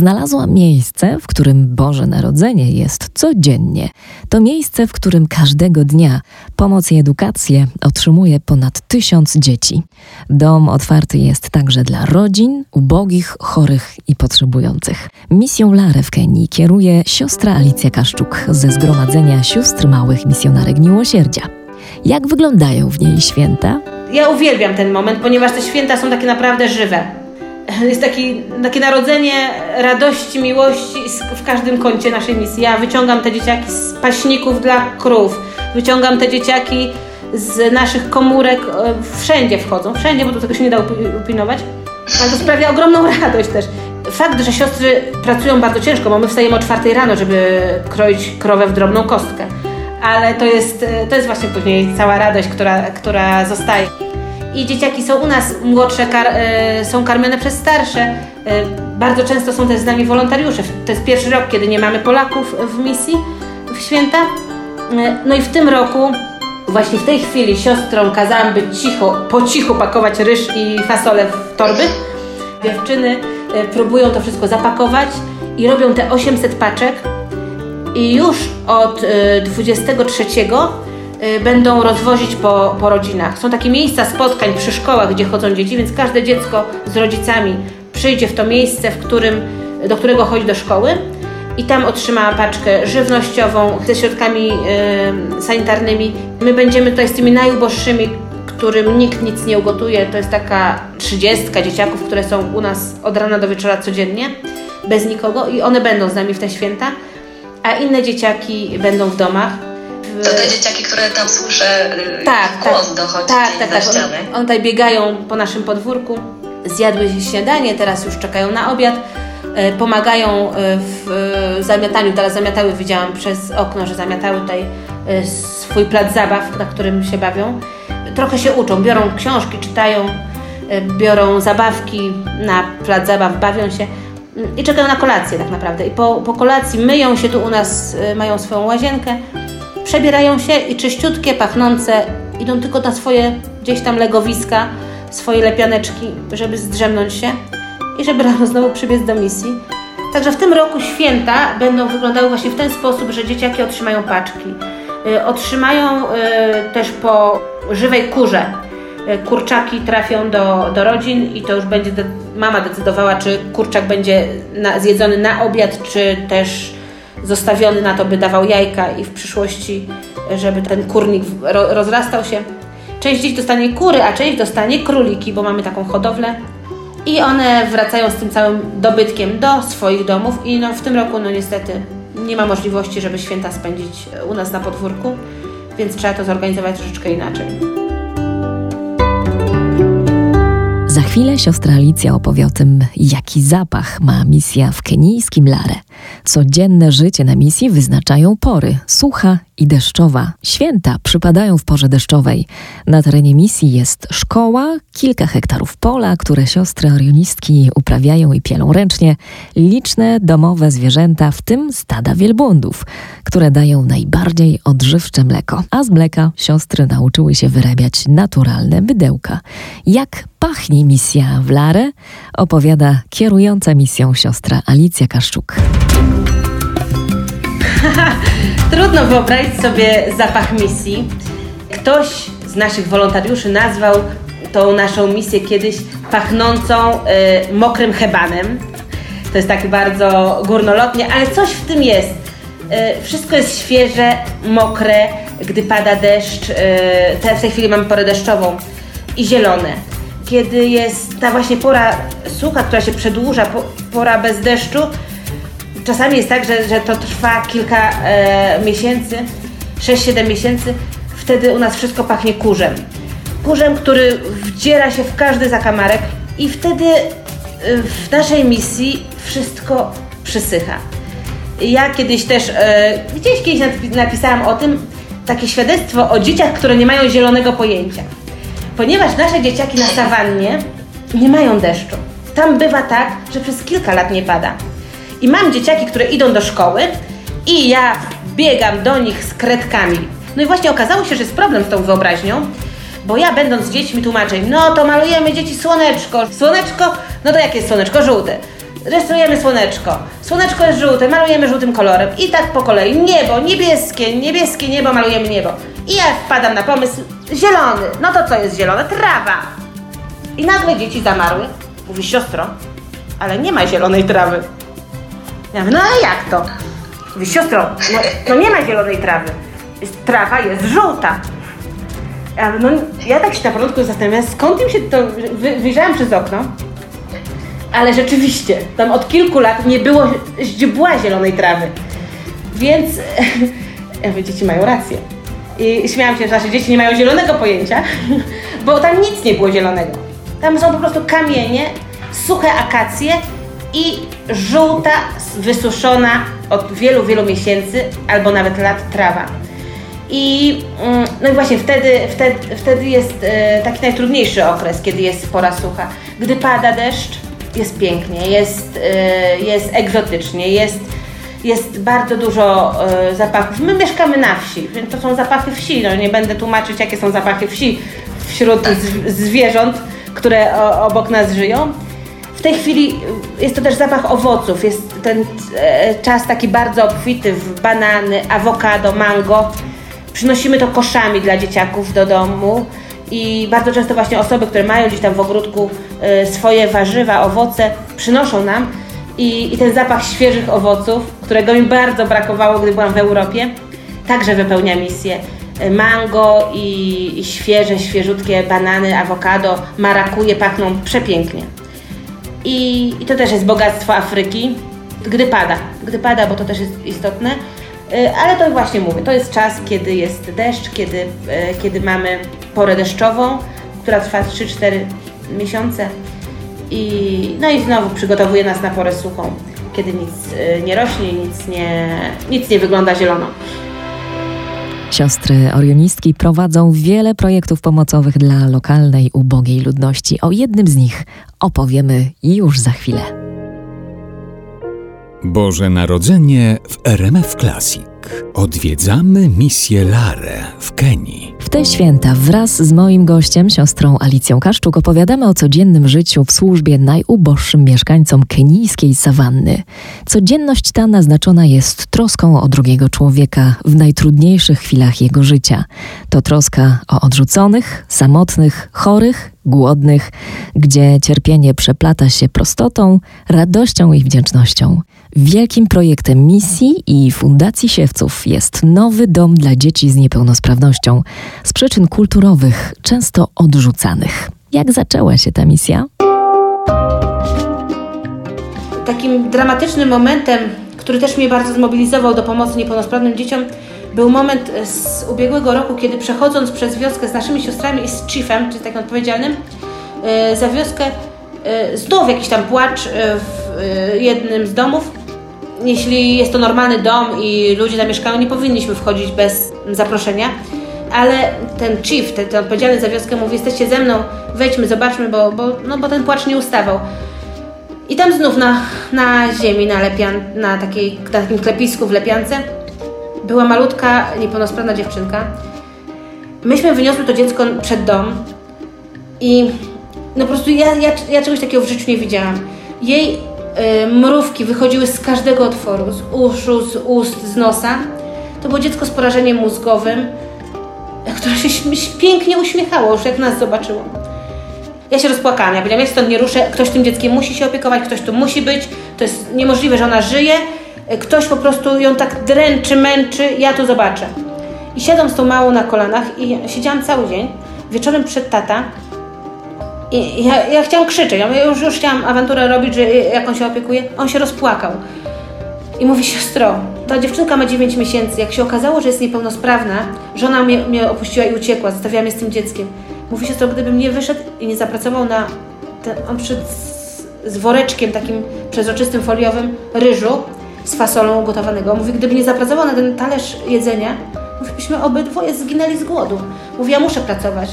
Znalazłam miejsce, w którym Boże Narodzenie jest codziennie. To miejsce, w którym każdego dnia pomoc i edukację otrzymuje ponad tysiąc dzieci. Dom otwarty jest także dla rodzin, ubogich, chorych i potrzebujących. Misją Lare w Kenii kieruje siostra Alicja Kaszczuk ze Zgromadzenia Sióstr Małych Misjonarek Miłosierdzia. Jak wyglądają w niej święta? Ja uwielbiam ten moment, ponieważ te święta są takie naprawdę żywe jest taki, takie narodzenie radości, miłości w każdym kącie naszej misji. Ja wyciągam te dzieciaki z paśników dla krów, wyciągam te dzieciaki z naszych komórek, e, wszędzie wchodzą, wszędzie, bo do tego się nie da upilnować, ale to sprawia ogromną radość też. Fakt, że siostry pracują bardzo ciężko, bo my wstajemy o czwartej rano, żeby kroić krowę w drobną kostkę, ale to jest, e, to jest właśnie później cała radość, która, która zostaje i dzieciaki są u nas młodsze, kar, y, są karmione przez starsze. Y, bardzo często są też z nami wolontariusze. To jest pierwszy rok, kiedy nie mamy Polaków w misji w święta. Y, no i w tym roku, właśnie w tej chwili siostrom kazałam być cicho, po cichu pakować ryż i fasolę w torby. Dziewczyny próbują to wszystko zapakować i robią te 800 paczek. I już od 23 Y, będą rozwozić po, po rodzinach. Są takie miejsca spotkań przy szkołach, gdzie chodzą dzieci, więc każde dziecko z rodzicami przyjdzie w to miejsce, w którym, do którego chodzi do szkoły i tam otrzyma paczkę żywnościową ze środkami y, sanitarnymi. My będziemy tutaj z tymi najuboższymi, którym nikt nic nie ugotuje. To jest taka trzydziestka dzieciaków, które są u nas od rana do wieczora codziennie, bez nikogo i one będą z nami w te święta, a inne dzieciaki będą w domach. To te dzieciaki, które tam słyszę, y, tak, głos tak, dochodzi tak, tak, tak. One, one tutaj biegają po naszym podwórku, zjadły śniadanie, teraz już czekają na obiad. E, pomagają e, w zamiataniu. Teraz zamiatały, widziałam przez okno, że zamiatały tutaj e, swój plac zabaw, na którym się bawią. Trochę się uczą, biorą książki, czytają, biorą zabawki na plac zabaw, bawią się mm, i czekają na kolację tak naprawdę. I po, po kolacji myją się tu u nas, mają swoją łazienkę, przebierają się i czyściutkie, pachnące idą tylko na swoje gdzieś tam legowiska, swoje lepianeczki, żeby zdrzemnąć się i żeby rano znowu przybiec do misji. Także w tym roku święta będą wyglądały właśnie w ten sposób, że dzieciaki otrzymają paczki. Y, otrzymają y, też po żywej kurze. Y, kurczaki trafią do, do rodzin i to już będzie mama decydowała, czy kurczak będzie na, zjedzony na obiad, czy też zostawiony na to, by dawał jajka i w przyszłości, żeby ten kurnik rozrastał się. Część dzieci dostanie kury, a część dostanie króliki, bo mamy taką hodowlę. I one wracają z tym całym dobytkiem do swoich domów i no, w tym roku no niestety nie ma możliwości, żeby święta spędzić u nas na podwórku, więc trzeba to zorganizować troszeczkę inaczej. Za chwilę siostra Alicja opowie o tym, jaki zapach ma misja w kenijskim Lare. Codzienne życie na misji wyznaczają pory sucha i deszczowa. Święta przypadają w porze deszczowej. Na terenie misji jest szkoła, kilka hektarów pola, które siostry orionistki uprawiają i pielą ręcznie, liczne domowe zwierzęta, w tym stada wielbłądów, które dają najbardziej odżywcze mleko. A z mleka siostry nauczyły się wyrabiać naturalne mydełka. Jak pachnie misja w Lare, opowiada kierująca misją siostra Alicja Kaszczuk. Trudno wyobrazić sobie zapach misji. Ktoś z naszych wolontariuszy nazwał tą naszą misję kiedyś pachnącą y, mokrym hebanem. To jest tak bardzo górnolotnie, ale coś w tym jest. Y, wszystko jest świeże, mokre, gdy pada deszcz. Y, w tej chwili mamy porę deszczową i zielone. Kiedy jest ta właśnie pora sucha, która się przedłuża, pora bez deszczu, czasami jest tak, że, że to trwa kilka e, miesięcy, 6-7 miesięcy, wtedy u nas wszystko pachnie kurzem. Kurzem, który wdziera się w każdy zakamarek i wtedy e, w naszej misji wszystko przysycha. Ja kiedyś też, e, gdzieś kiedyś napisałam o tym, takie świadectwo o dzieciach, które nie mają zielonego pojęcia. Ponieważ nasze dzieciaki na sawannie nie mają deszczu. Tam bywa tak, że przez kilka lat nie pada. I mam dzieciaki, które idą do szkoły i ja biegam do nich z kredkami. No i właśnie okazało się, że jest problem z tą wyobraźnią, bo ja będąc z dziećmi tłumaczę im, no to malujemy dzieci słoneczko. Słoneczko, no to jakie jest słoneczko? Żółte. rysujemy słoneczko. Słoneczko jest żółte, malujemy żółtym kolorem. I tak po kolei. Niebo, niebieskie, niebieskie niebo, malujemy niebo. I ja wpadam na pomysł, zielony. No to co jest zielone? Trawa. I nagle dzieci zamarły. Mówi, siostro, ale nie ma zielonej trawy. Ja mówię, no a jak to? Mówi, siostro, no, nie ma zielonej trawy. Trawa jest żółta. Ja, no, ja tak się na początku zastanawiam, skąd im się to... Wy, wyjrzałam przez okno, ale rzeczywiście, tam od kilku lat nie było źdźbła zielonej trawy. Więc ja mówię, dzieci mają rację. I śmiałam się, że nasze dzieci nie mają zielonego pojęcia, bo tam nic nie było zielonego. Tam są po prostu kamienie, suche akacje i żółta, wysuszona od wielu, wielu miesięcy albo nawet lat trawa. I mm, no i właśnie wtedy, wtedy, wtedy jest e, taki najtrudniejszy okres, kiedy jest pora sucha. Gdy pada deszcz, jest pięknie, jest, e, jest egzotycznie, jest, jest bardzo dużo e, zapachów. My mieszkamy na wsi, więc to są zapachy wsi. No, nie będę tłumaczyć, jakie są zapachy wsi wśród zwierząt, które obok nas żyją. W tej chwili jest to też zapach owoców, jest ten czas taki bardzo obfity w banany, awokado, mango. Przynosimy to koszami dla dzieciaków do domu i bardzo często właśnie osoby, które mają gdzieś tam w ogródku y, swoje warzywa, owoce, przynoszą nam i, i ten zapach świeżych owoców, którego mi bardzo brakowało, gdy byłam w Europie, także wypełnia misję. Y, mango i, i świeże, świeżutkie banany, awokado, marakuje pachną przepięknie. I, I to też jest bogactwo Afryki, gdy pada. Gdy pada, bo to też jest istotne E, ale to właśnie mówię, to jest czas, kiedy jest deszcz, kiedy, e, kiedy mamy porę deszczową, która trwa 3-4 miesiące i, no i znowu przygotowuje nas na porę suchą, kiedy nic e, nie rośnie, nic nie, nic nie wygląda zielono. Siostry orionistki prowadzą wiele projektów pomocowych dla lokalnej, ubogiej ludności. O jednym z nich opowiemy już za chwilę. Boże Narodzenie w RMF Classic. Odwiedzamy misję Lare w Kenii. W te święta wraz z moim gościem, siostrą Alicją Kaszczuk, opowiadamy o codziennym życiu w służbie najuboższym mieszkańcom kenijskiej sawanny. Codzienność ta naznaczona jest troską o drugiego człowieka w najtrudniejszych chwilach jego życia. To troska o odrzuconych, samotnych, chorych, głodnych, gdzie cierpienie przeplata się prostotą, radością i wdzięcznością. Wielkim projektem misji i Fundacji Jest nowy dom dla dzieci z niepełnosprawnością z przyczyn kulturowych, często odrzucanych. Jak zaczęła się ta misja? Takim dramatycznym momentem, który też mnie bardzo zmobilizował do pomocy niepełnosprawnym dzieciom, był moment z ubiegłego roku, kiedy przechodząc przez wioskę z naszymi siostrami i z chiefem, czyli takim odpowiedzialnym, e, za wioskę e, znów jakiś tam płacz e, w jednym z domów jeśli jest to normalny dom i ludzie tam mieszkają, nie powinniśmy wchodzić bez zaproszenia. Ale ten chief, ten, ten odpowiedzialny za wioskę mówi, jesteście ze mną, wejdźmy, zobaczmy, bo, bo, no, bo ten płacz nie ustawał. I tam znów na, na ziemi, na, lepian, na, takiej, na takim klepisku w lepiance była malutka, niepełnosprawna dziewczynka. Myśmy wyniosły to dziecko przed dom i no po prostu ja, ja, ja czegoś takiego w życiu nie widziałam. Jej mrówki wychodziły z każdego otworu, z uszu, z ust, z nosa. To było dziecko z porażeniem mózgowym, które się pięknie uśmiechało już jak nas zobaczyło. Ja się rozpłakałam, ja powiedziałam, ja stąd nie ruszę, ktoś tym dzieckiem musi się opiekować, ktoś tu musi być, to jest niemożliwe, że ona żyje, ktoś po prostu ją tak dręczy, męczy, ja to zobaczę. I siadam z tą małą na kolanach i siedziałam cały dzień. Wieczorem przed tata i ja, ja chciałam krzyczeć, ja już, już chciałam awanturę robić, że jak on się opiekuje. On się rozpłakał. I mówi, siostro, ta dziewczynka ma 9 miesięcy. Jak się okazało, że jest niepełnosprawna, żona mnie, mnie opuściła i uciekła, zostawiła mnie z tym dzieckiem. Mówi, siostro, gdybym nie wyszedł i nie zapracował na... Ten, on przyszedł z, woreczkiem takim przezroczystym, foliowym ryżu z fasolą gotowanego. Mówi, gdyby nie zapracował na ten talerz jedzenia, mówi, byśmy obydwoje zginęli z głodu. Mówi, ja muszę pracować.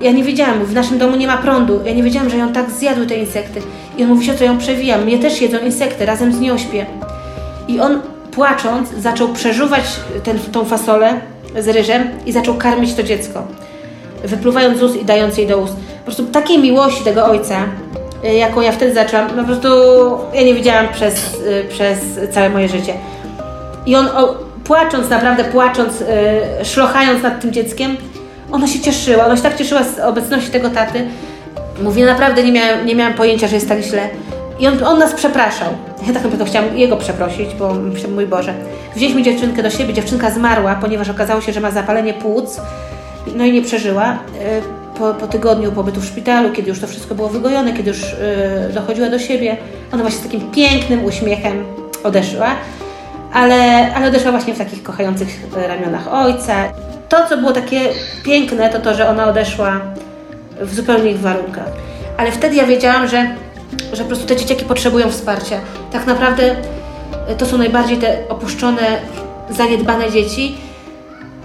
Ja nie wiedziałam, w naszym domu nie ma prądu. Ja nie wiedziałam, że ją tak zjadły te insekty. I on mówi, to ją przewijam. Mnie też jedzą insekty, razem z nią śpię. I on płacząc zaczął przeżuwać ten, tą fasolę z ryżem i zaczął karmić to dziecko. Wypluwając z ust i dając jej do ust. Po prostu takiej miłości tego ojca y, jaką ja wtedy zaczęłam, po prostu ja nie widziałam przez, y, przez całe moje życie. I on o, płacząc, naprawdę płacząc, yy, szlochając nad tym dzieckiem, ona się cieszyła, ona się tak cieszyła z obecności tego taty. Mówi, naprawdę nie miałem, nie miałem pojęcia, że jest tak źle. I on, on nas przepraszał. Ja tak naprawdę chciałam jego przeprosić, bo mój Boże. Wzięliśmy dziewczynkę do siebie, dziewczynka zmarła, ponieważ okazało się, że ma zapalenie płuc, no i nie przeżyła. Y, po, po tygodniu pobytu w szpitalu, kiedy już to wszystko było wygojone, kiedy już yy, dochodziła do siebie, ona właśnie z takim pięknym uśmiechem odeszła, ale, ale odeszła właśnie w takich kochających ramionach ojca. To, co było takie piękne, to to, że ona odeszła w zupełnie innych warunkach. Ale wtedy ja wiedziałam, że, że po prostu te dzieciaki potrzebują wsparcia. Tak naprawdę to są najbardziej te opuszczone, zaniedbane dzieci,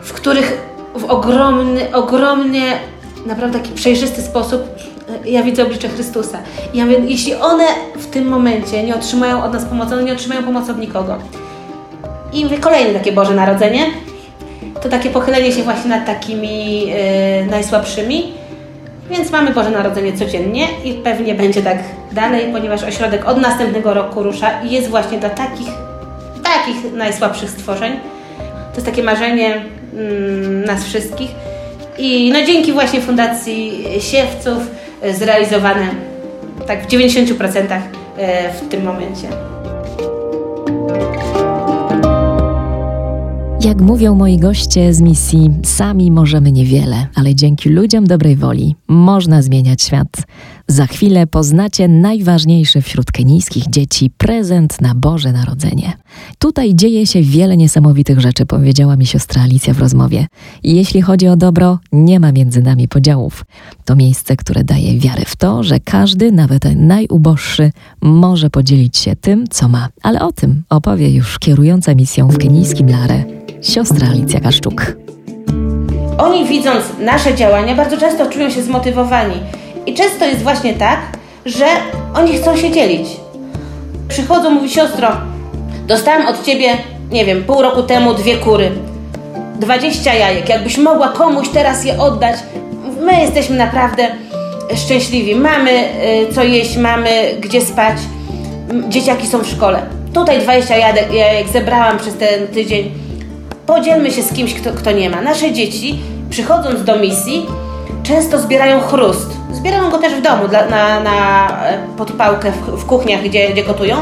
w których w ogromny, ogromnie naprawdę taki przejrzysty sposób e, ja widzę oblicze Chrystusa. Ja mówię, jeśli one w tym momencie nie otrzymają od nas pomocy, one nie otrzymają pomocy od nikogo. I mówię, kolejne takie Boże Narodzenie, to takie pochylenie się właśnie nad takimi yy, najsłabszymi. Więc mamy Boże Narodzenie codziennie i pewnie będzie tak dalej, ponieważ ośrodek od następnego roku rusza i jest właśnie dla takich, takich najsłabszych stworzeń. To jest takie marzenie mm, nas wszystkich i no dzięki właśnie Fundacji Siewców e, zrealizowane tak w 90% e, w tym momencie. Jak mówią moi goście z misji, sami możemy niewiele, ale dzięki ludziom dobrej woli można zmieniać świat. Za chwilę poznacie najważniejszy wśród kenijskich dzieci prezent na Boże Narodzenie. Tutaj dzieje się wiele niesamowitych rzeczy, powiedziała mi siostra Alicja w rozmowie. Jeśli chodzi o dobro, nie ma między nami podziałów. To miejsce, które daje wiarę w to, że każdy, nawet najuboższy, może podzielić się tym, co ma. Ale o tym opowie już kierująca misją w kenijskim Lare, siostra Alicja Kaszczuk. Oni widząc nasze działania bardzo często czują się zmotywowani i często jest właśnie tak, że oni chcą się dzielić. Przychodzą, mówi siostro, dostałam od ciebie, nie wiem, pół roku temu dwie kury, 20 jajek. Jakbyś mogła komuś teraz je oddać, my jesteśmy naprawdę szczęśliwi. Mamy y, co jeść, mamy gdzie spać, dzieciaki są w szkole. Tutaj 20 jajek, jajek zebrałam przez ten tydzień. Podzielmy się z kimś, kto, kto nie ma. Nasze dzieci, przychodząc do misji, często zbierają chrust. Zbierają go też w domu dla, na, na e, podpałkę w, w kuchniach, gdzie, gdzie gotują.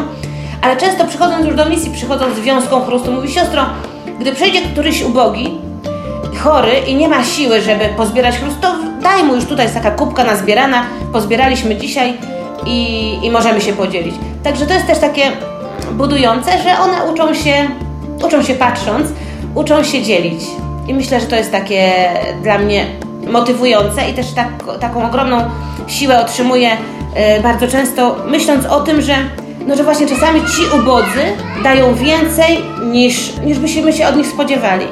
Ale często przychodząc już do misji, przychodzą z wiązką chrustu, mówi siostro, gdy przejdzie któryś ubogi, chory i nie ma siły, żeby pozbierać chrust, to daj mu już tutaj jest taka kubka nazbierana, pozbieraliśmy dzisiaj i, i możemy się podzielić. Także to jest też takie budujące, że one uczą się, uczą się patrząc, uczą się dzielić. I myślę, że to jest takie dla mnie motywujące i też tak, taką ogromną siłę otrzymuję y, bardzo często, myśląc o tym, że, no, że właśnie czasami ci ubodzy dają więcej niż, niż byśmy się od nich spodziewali.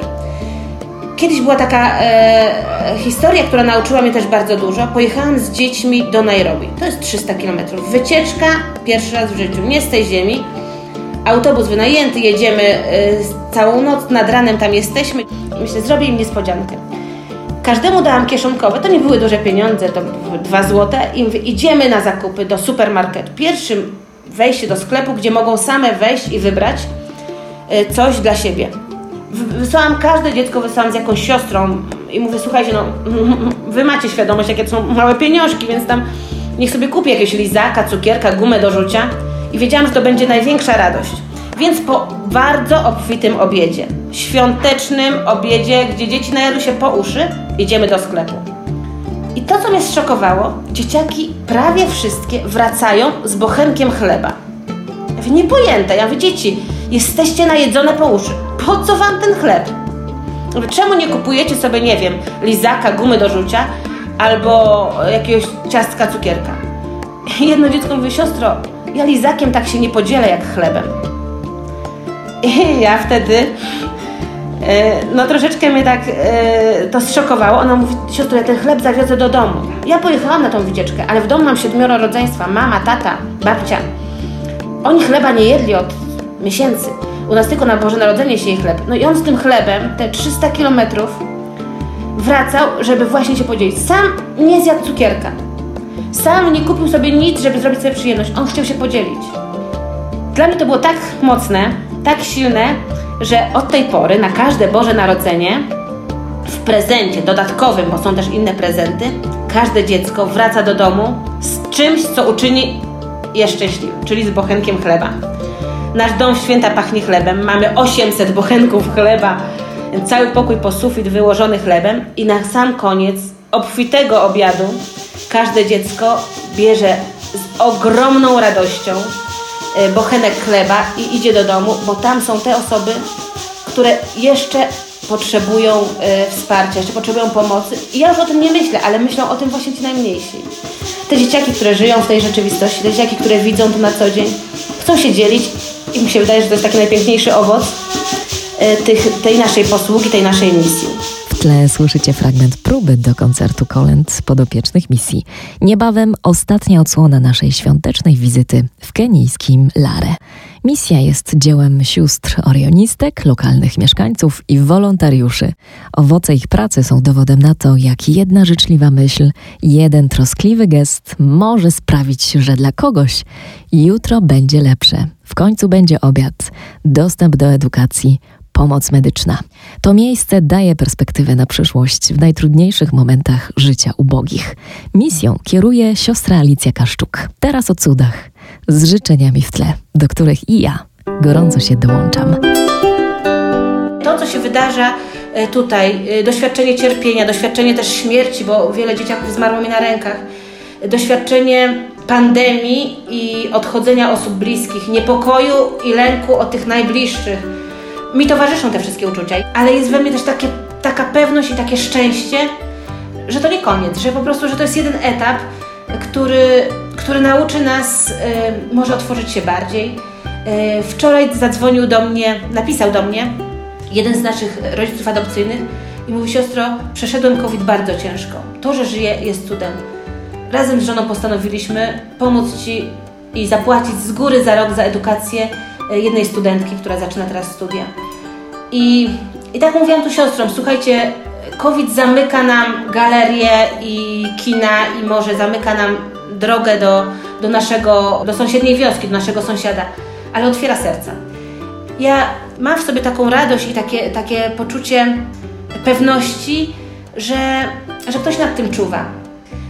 Kiedyś była taka e, historia, która nauczyła mnie też bardzo dużo. Pojechałam z dziećmi do Nairobi. To jest 300 km. Wycieczka pierwszy raz w życiu, nie z tej ziemi. Autobus wynajęty, jedziemy e, całą noc, nad ranem tam jesteśmy. Myślę, zrobię im niespodziankę. Każdemu dałam kieszonkowe, to nie były duże pieniądze, to były dwa złote i mówię, idziemy na zakupy do supermarketu. Pierwszym wejście do sklepu, gdzie mogą same wejść i wybrać e, coś dla siebie. Wysłałam każde dziecko, wysłałam z jakąś siostrą i mówię, słuchajcie, no wy macie świadomość, jakie to są małe pieniążki, więc tam niech sobie kupię jakiegoś lizaka, cukierka, gumę do rzucia i wiedziałam, że to będzie największa radość. Więc po bardzo obfitym obiedzie, świątecznym obiedzie, gdzie dzieci najadły się po uszy, idziemy do sklepu. I to, co mnie zszokowało, dzieciaki prawie wszystkie wracają z bochenkiem chleba. Ja mówię, niepojęte. Ja mówię, dzieci, jesteście najedzone po uszy. Po co wam ten chleb? Czemu nie kupujecie sobie, nie wiem, lizaka, gumy do rzucia albo jakiegoś ciastka, cukierka? Jedno dziecko mówi, siostro, ja lizakiem tak się nie podzielę jak chlebem. I ja wtedy E, no troszeczkę mnie tak e, to zszokowało. Ona mówi, siostro, ja ten chleb zawiozę do domu. Ja pojechałam na tą wycieczkę, ale w domu mam siedmioro rodzeństwa, mama, tata, babcia. Oni chleba nie jedli od miesięcy. U nas tylko na Boże Narodzenie się je chleb. No i on z tym chlebem te 300 kilometrów wracał, żeby właśnie się podzielić. Sam nie zjadł cukierka. Sam nie kupił sobie nic, żeby zrobić sobie przyjemność. On chciał się podzielić. Dla mnie to było tak mocne, tak silne, że od tej pory na każde Boże Narodzenie w prezencie dodatkowym, bo są też inne prezenty, każde dziecko wraca do domu z czymś, co uczyni je szczęśliwym, czyli z bochenkiem chleba. Nasz dom święta pachnie chlebem. Mamy 800 bochenków chleba, cały pokój po sufit wyłożony chlebem i na sam koniec obfitego obiadu każde dziecko bierze z ogromną radością bochenek chleba i idzie do domu, bo tam są te osoby, które jeszcze potrzebują y, wsparcia, jeszcze potrzebują pomocy. I ja już o tym nie myślę, ale myślą o tym właśnie ci najmniejsi. Te dzieciaki, które żyją w tej rzeczywistości, te dzieciaki, które widzą to na co dzień, chcą się dzielić i mi się wydaje, że to jest taki najpiękniejszy owoc y, tych, tej naszej posługi, tej naszej misji. Tle słyszycie fragment próby do koncertu kolęd podopiecznych misji. Niebawem ostatnia odsłona naszej świątecznej wizyty w kenijskim Lare. Misja jest dziełem sióstr orionistek, lokalnych mieszkańców i wolontariuszy. Owoce ich pracy są dowodem na to, jak jedna życzliwa myśl, jeden troskliwy gest może sprawić, że dla kogoś jutro będzie lepsze. W końcu będzie obiad, dostęp do edukacji, pomoc medyczna. To miejsce daje perspektywę na przyszłość w najtrudniejszych momentach życia ubogich. Misją kieruje siostra Alicja Kaszczuk. Teraz o cudach, z życzeniami w tle, do których i ja gorąco się dołączam. To, co się wydarza e, tutaj, e, doświadczenie cierpienia, doświadczenie też śmierci, bo wiele dzieciaków zmarło mi na rękach, doświadczenie pandemii i odchodzenia osób bliskich, niepokoju i lęku o tych najbliższych mi towarzyszą te wszystkie uczucia, ale jest we mnie też takie, taka pewność i takie szczęście, że to nie koniec, że po prostu, że to jest jeden etap, który, który nauczy nas y, może otworzyć się bardziej. Y, wczoraj zadzwonił do mnie, napisał do mnie jeden z naszych rodziców adopcyjnych i mówi, siostro, przeszedłem COVID bardzo ciężko. To, że żyję jest cudem. Razem z żoną postanowiliśmy pomóc Ci i zapłacić z góry za rok za edukację jednej studentki, która zaczyna teraz studia. I, i tak mówiłam tu siostrom, słuchajcie, COVID zamyka nam galerie i kina i może zamyka nam drogę do, do naszego, do sąsiedniej wioski, do naszego sąsiada, ale otwiera serca. Ja mam w sobie taką radość i takie, takie poczucie pewności, że, że ktoś nad tym czuwa,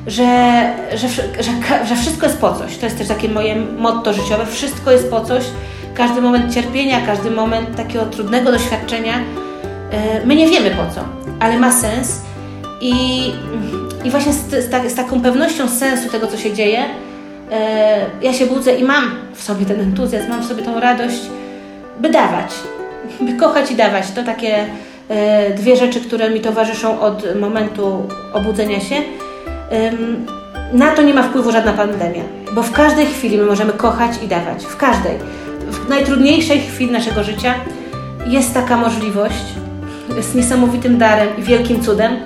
że, że, że, że wszystko jest po coś. To jest też takie moje motto życiowe. Wszystko jest po coś każdy moment cierpienia, każdy moment takiego trudnego doświadczenia, e, my nie wiemy po co, ale ma sens i, i właśnie z, z, tak, z taką pewnością sensu tego, co się dzieje, e, ja się budzę i mam w sobie ten entuzjazm, mam w sobie tą radość, by dawać, by kochać i dawać. To takie e, dwie rzeczy, które mi towarzyszą od momentu obudzenia się. Na to nie ma wpływu żadna pandemia, bo w każdej chwili my możemy kochać i dawać. W każdej w najtrudniejszej chwili naszego życia jest taka możliwość, jest niesamowitym darem i wielkim cudem,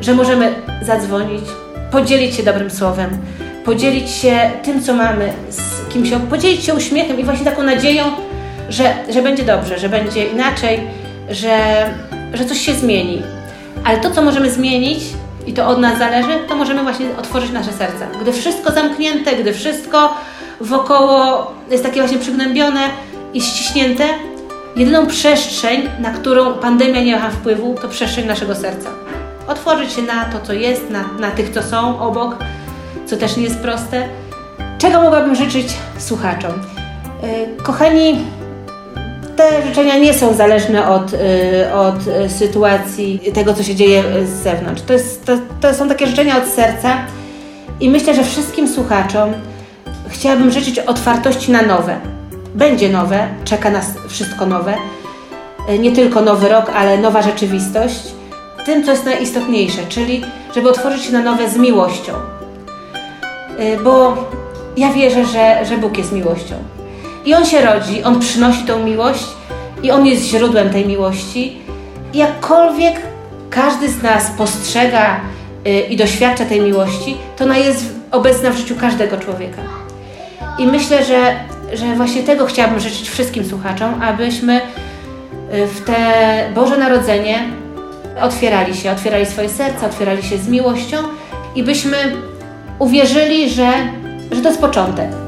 że możemy zadzwonić, podzielić się dobrym słowem, podzielić się tym, co mamy z kimś, podzielić się uśmiechem i właśnie taką nadzieją, że, że będzie dobrze, że będzie inaczej, że, że coś się zmieni. Ale to, co możemy zmienić, i to od nas zależy, to możemy właśnie otworzyć nasze serca. Gdy wszystko zamknięte, gdy wszystko wokoło jest takie właśnie przygnębione i ściśnięte, jedyną przestrzeń, na którą pandemia nie ma wpływu, to przestrzeń naszego serca. Otworzyć się na to, co jest, na, na tych, co są obok, co też nie jest proste. Czego mogłabym życzyć słuchaczom? Yy, kochani, te życzenia nie są zależne od, yy, od sytuacji, tego, co się dzieje z zewnątrz. To, jest, to, to są takie życzenia od serca i myślę, że wszystkim słuchaczom chciałabym życzyć otwartości na nowe. Będzie nowe, czeka nas wszystko nowe. E, nie tylko nowy rok, ale nowa rzeczywistość. Tym, co jest najistotniejsze, czyli żeby otworzyć się na nowe z miłością. E, bo ja wierzę, że, że Bóg jest miłością. I On się rodzi, On przynosi tą miłość i On jest źródłem tej miłości. I jakkolwiek każdy z nas postrzega e, i doświadcza tej miłości, to ona jest obecna w życiu każdego człowieka. I myślę, że, że właśnie tego chciałabym życzyć wszystkim słuchaczom, abyśmy y, w te Boże Narodzenie otwierali się, otwierali swoje serca, otwierali się z miłością i byśmy uwierzyli, że, że to jest początek.